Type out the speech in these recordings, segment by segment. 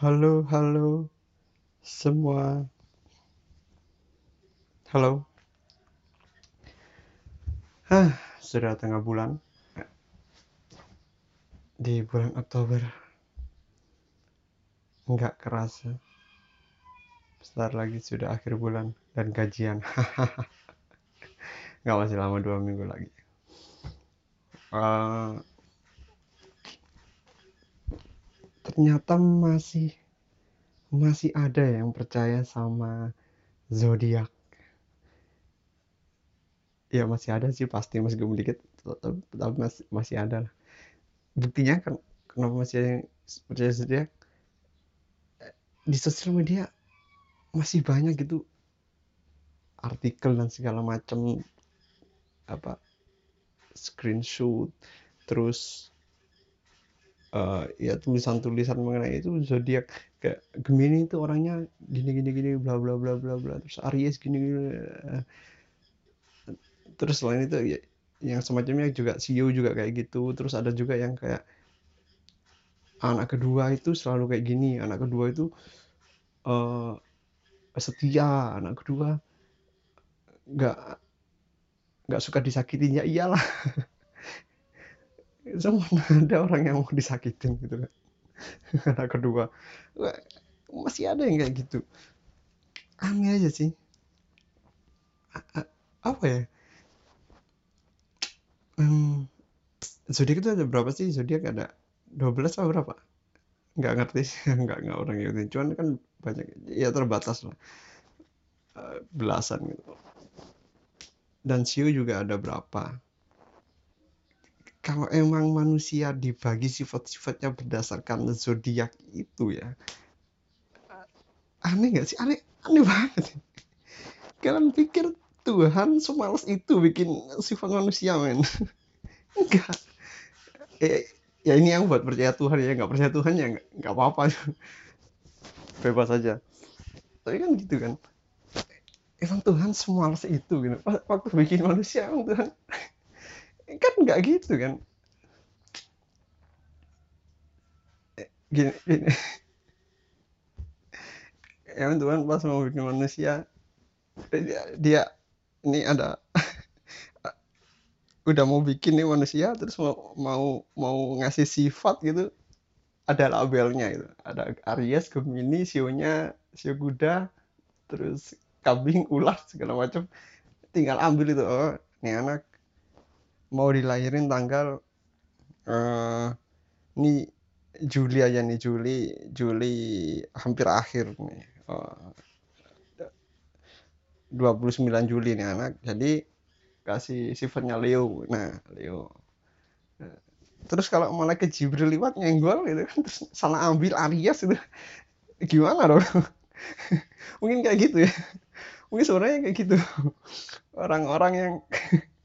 Halo, halo semua. Halo. Hah, sudah tengah bulan. Di bulan Oktober. Nggak kerasa. Sebentar lagi sudah akhir bulan dan gajian. Nggak masih lama dua minggu lagi. Uh, ternyata masih masih ada yang percaya sama zodiak. Ya masih ada sih pasti meskipun dikit tapi masih masih ada buktinya kan kenapa masih ada yang percaya zodiak? Di sosial media masih banyak gitu. Artikel dan segala macam apa screenshot terus uh, ya tulisan-tulisan mengenai itu zodiak kayak Gemini itu orangnya gini gini gini bla bla bla bla bla. Terus Aries gini gini terus selain itu ya, yang semacamnya juga CEO juga kayak gitu. Terus ada juga yang kayak anak kedua itu selalu kayak gini. Anak kedua itu uh, setia. Anak kedua nggak nggak suka disakitin ya iyalah semua ada orang yang mau disakitin gitu kan. Anak kedua. Masih ada yang kayak gitu. Aneh aja sih. Apa ya? Hmm, zodiak itu ada berapa sih? Zodiak ada 12 atau berapa? Nggak ngerti sih. Nggak nggak orang ngerti. Cuman kan banyak ya terbatas lah. Eh, belasan gitu. Dan siu juga ada berapa kalau emang manusia dibagi sifat-sifatnya berdasarkan zodiak itu ya. Aneh nggak sih? Aneh aneh banget. Kalian pikir Tuhan semalas itu bikin sifat manusia men. Enggak. Eh, ya ini yang buat percaya Tuhan ya. Nggak percaya Tuhan ya nggak apa-apa. Bebas saja tapi kan gitu kan. Emang Tuhan semalas itu gitu. Waktu bikin manusia emang Tuhan kan nggak gitu kan. Eh, gini, gini. ya Tuhan pas mau bikin manusia dia, dia ini ada udah mau bikin nih manusia terus mau mau mau ngasih sifat gitu ada labelnya itu ada Aries Gemini sionya sio kuda terus kambing ular segala macam. Tinggal ambil itu oh ini anak mau dilahirin tanggal uh, ini Juli aja nih Juli Juli hampir akhir nih. Uh, 29 Juli nih anak jadi kasih sifatnya Leo. Nah Leo. Nah, terus kalau malaikat Jibril lewat nyenggol gitu kan terus salah ambil Aries itu. Gimana dong? Mungkin kayak gitu ya. Mungkin sebenarnya kayak gitu. Orang-orang yang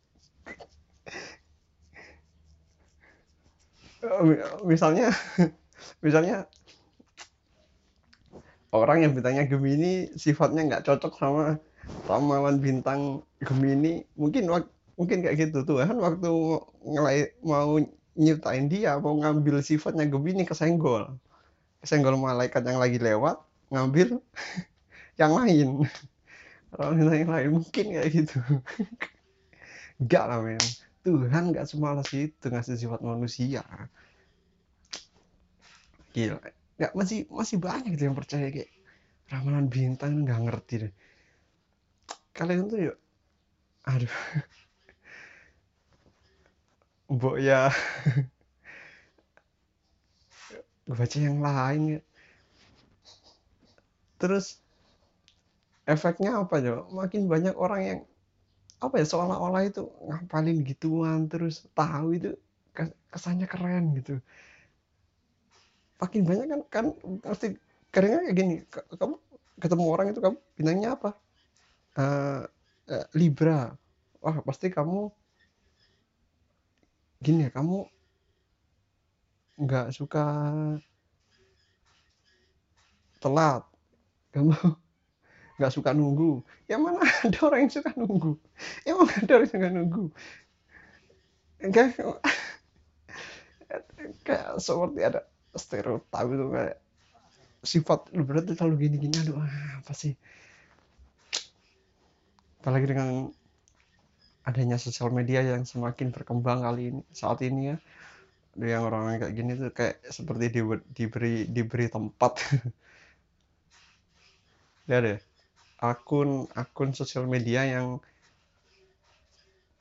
misalnya misalnya orang yang bintangnya Gemini sifatnya nggak cocok sama ramalan bintang Gemini mungkin mungkin kayak gitu tuh. Kan waktu ngelai mau nyiptain dia mau ngambil sifatnya Gemini kesenggol kesenggol malaikat yang lagi lewat ngambil yang lain. Orang yang lain mungkin kayak gitu. Enggak lah men Tuhan nggak semalas itu ngasih sifat manusia. Gila. Nggak masih masih banyak gitu yang percaya kayak ramalan bintang nggak ngerti deh. Kalian tuh yuk. Aduh. Mbok ya. Baca yang lain ya. Terus efeknya apa ya makin banyak orang yang apa ya seolah-olah itu ngapalin gituan terus tahu itu kesannya keren gitu. Makin banyak kan kan pasti kadangnya kayak gini kamu ketemu orang itu kamu bintangnya apa? Uh, uh, Libra. Wah pasti kamu gini ya kamu nggak suka telat. Kamu nggak suka nunggu. Yang mana ada orang yang suka nunggu? Emang ada orang yang suka nunggu? Enggak kayak seperti ada stereotip itu kayak sifat lu berarti selalu gini-gini aduh ah, apa sih? Apalagi dengan adanya sosial media yang semakin berkembang kali ini saat ini ya. Yang orang kayak gini tuh kayak seperti di, diberi diberi tempat. Ya deh akun akun sosial media yang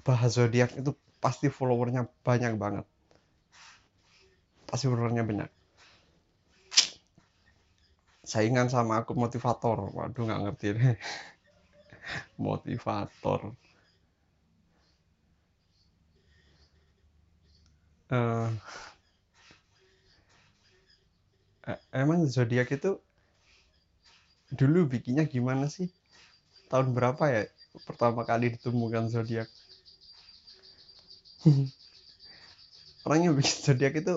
bahas zodiak itu pasti followernya banyak banget. Pasti followernya banyak. Saingan sama aku motivator. Waduh nggak ngerti deh. Motivator. Uh, emang zodiak itu dulu bikinnya gimana sih? Tahun berapa ya pertama kali ditemukan zodiak? Orang yang bikin zodiak itu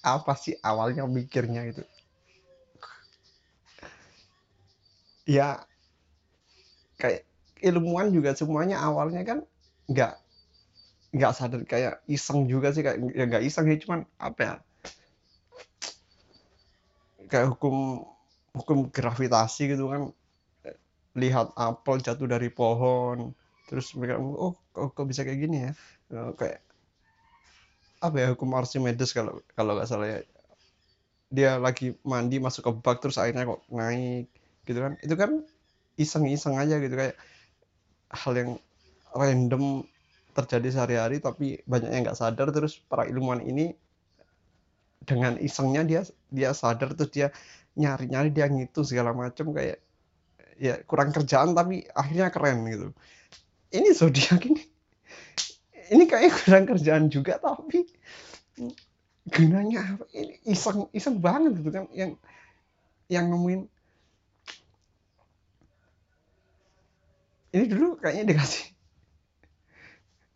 apa sih awalnya mikirnya itu? Ya kayak ilmuwan juga semuanya awalnya kan nggak nggak sadar kayak iseng juga sih kayak ya nggak iseng sih cuman apa ya? Kayak hukum hukum gravitasi gitu kan. Lihat apel jatuh dari pohon. Terus mereka oh kok, bisa kayak gini ya? Eh, kayak apa ya hukum Archimedes kalau kalau nggak salah ya. Dia lagi mandi masuk ke bak terus airnya kok naik gitu kan. Itu kan iseng-iseng aja gitu kayak hal yang random terjadi sehari-hari tapi banyak yang nggak sadar. Terus para ilmuwan ini dengan isengnya dia dia sadar terus dia nyari-nyari dia ngitung segala macam kayak ya kurang kerjaan tapi akhirnya keren gitu. Ini zodiak ini. Ini kayak kurang kerjaan juga tapi gunanya apa? Ini iseng iseng banget gitu kan yang yang nemuin. Ini dulu kayaknya dikasih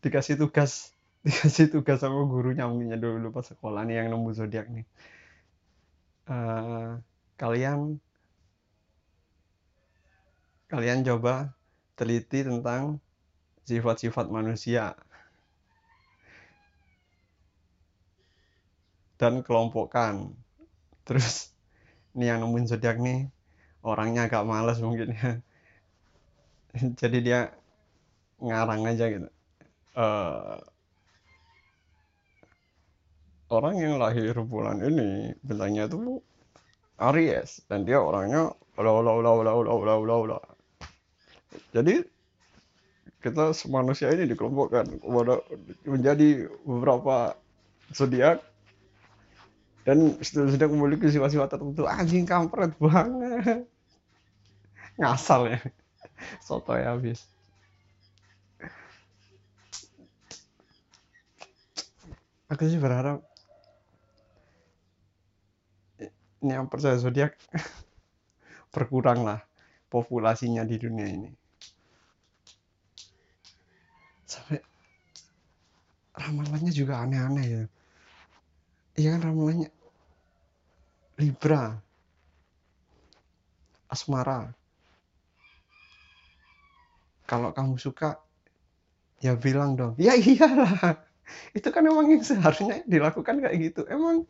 dikasih tugas dikasih tugas sama gurunya mungkinnya dulu pas sekolah nih yang nemu zodiak nih. Uh, kalian kalian coba teliti tentang sifat-sifat manusia dan kelompokkan. Terus ini yang nemuin zodiak nih orangnya agak males mungkin ya. Jadi dia ngarang aja gitu. Uh, orang yang lahir bulan ini bintangnya itu Aries dan dia orangnya ulah jadi kita manusia ini dikelompokkan menjadi beberapa zodiak dan sudah memiliki sifat-sifat tertentu. Anjing kampret banget. Ngasal ya. Soto ya habis. Aku sih berharap ini yang percaya zodiak berkurang lah populasinya di dunia ini. Sampai ramalannya juga aneh-aneh ya. Iya kan ramalannya Libra asmara. Kalau kamu suka ya bilang dong. Ya iyalah. Itu kan emang yang seharusnya dilakukan kayak gitu. Emang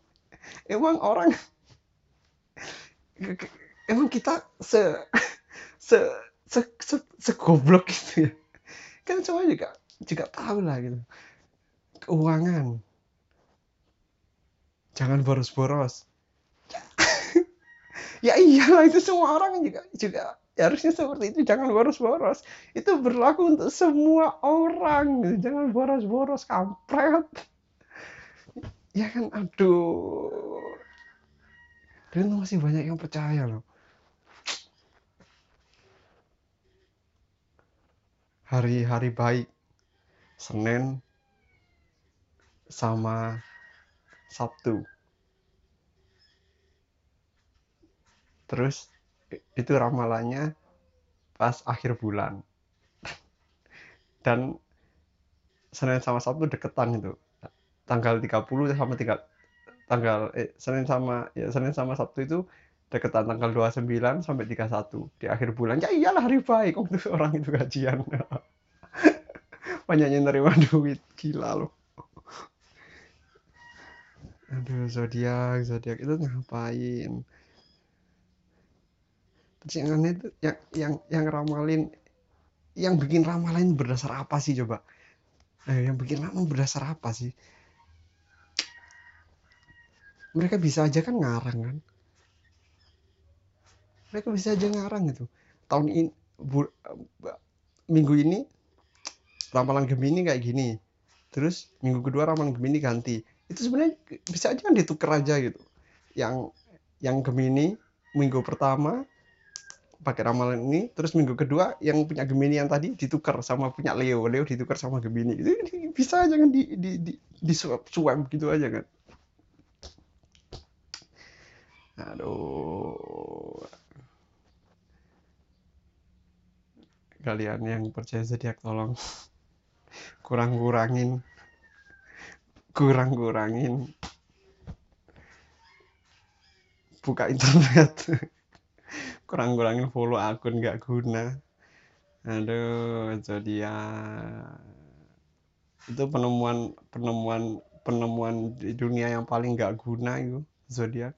emang orang emang kita se se se se, se goblok gitu ya? Kan semua juga juga tahu lah gitu. Keuangan. Jangan boros-boros. Ya iyalah itu semua orang juga juga ya harusnya seperti itu. Jangan boros-boros. Itu berlaku untuk semua orang. Jangan boros-boros kampret. Ya kan? Aduh dan itu masih banyak yang percaya loh. Hari-hari baik. Senin sama Sabtu. Terus itu ramalannya pas akhir bulan. Dan Senin sama Sabtu deketan itu. Tanggal 30 sama 3 tanggal eh, Senin sama ya Senin sama Sabtu itu deketan tanggal 29 sampai 31 di akhir bulan ya iyalah hari baik. Tuh orang itu gajian. Banyaknya nerima duit gila loh. Aduh zodiak zodiak itu ngapain? Percayaannya itu yang yang yang ramalin yang bikin ramalan berdasar apa sih coba? Eh, yang bikin ramalan berdasar apa sih mereka bisa aja kan ngarang kan? Mereka bisa aja ngarang gitu. Tahun ini bu, minggu ini ramalan Gemini kayak gini. Terus minggu kedua ramalan Gemini ganti. Itu sebenarnya bisa aja kan ditukar aja gitu. Yang yang Gemini minggu pertama pakai ramalan ini terus minggu kedua yang punya Gemini yang tadi ditukar sama punya Leo. Leo ditukar sama Gemini. Itu bisa aja kan di di di, di swap swap gitu aja kan aduh. Kalian yang percaya zodiak tolong kurang kurangin kurang kurangin buka internet. Kurang-kurangin follow akun gak guna. Aduh zodiak. Itu penemuan penemuan penemuan di dunia yang paling gak guna itu zodiak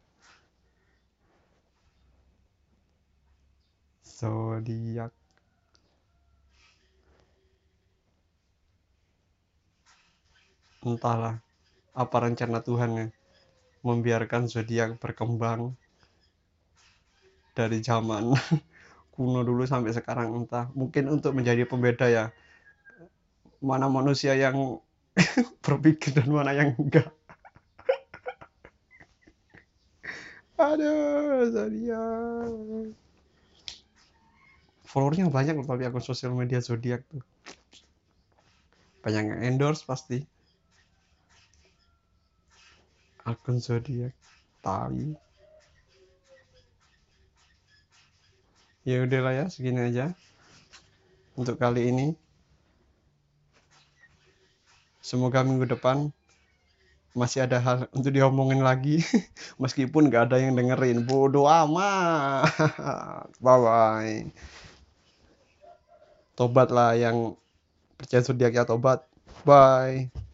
zodiak entahlah apa rencana Tuhan ya membiarkan zodiak berkembang dari zaman kuno dulu sampai sekarang entah. Mungkin untuk menjadi pembeda ya. Mana manusia yang berpikir dan mana yang enggak. Aduh zodiak followernya banyak loh tapi akun sosial media zodiak tuh. Banyak yang endorse pasti. Akun zodiak tapi ya udahlah ya segini aja untuk kali ini. Semoga minggu depan masih ada hal untuk diomongin lagi. Meskipun gak ada yang dengerin bodoh amat. Bye bye tobat lah yang percaya zodiak ya tobat. Bye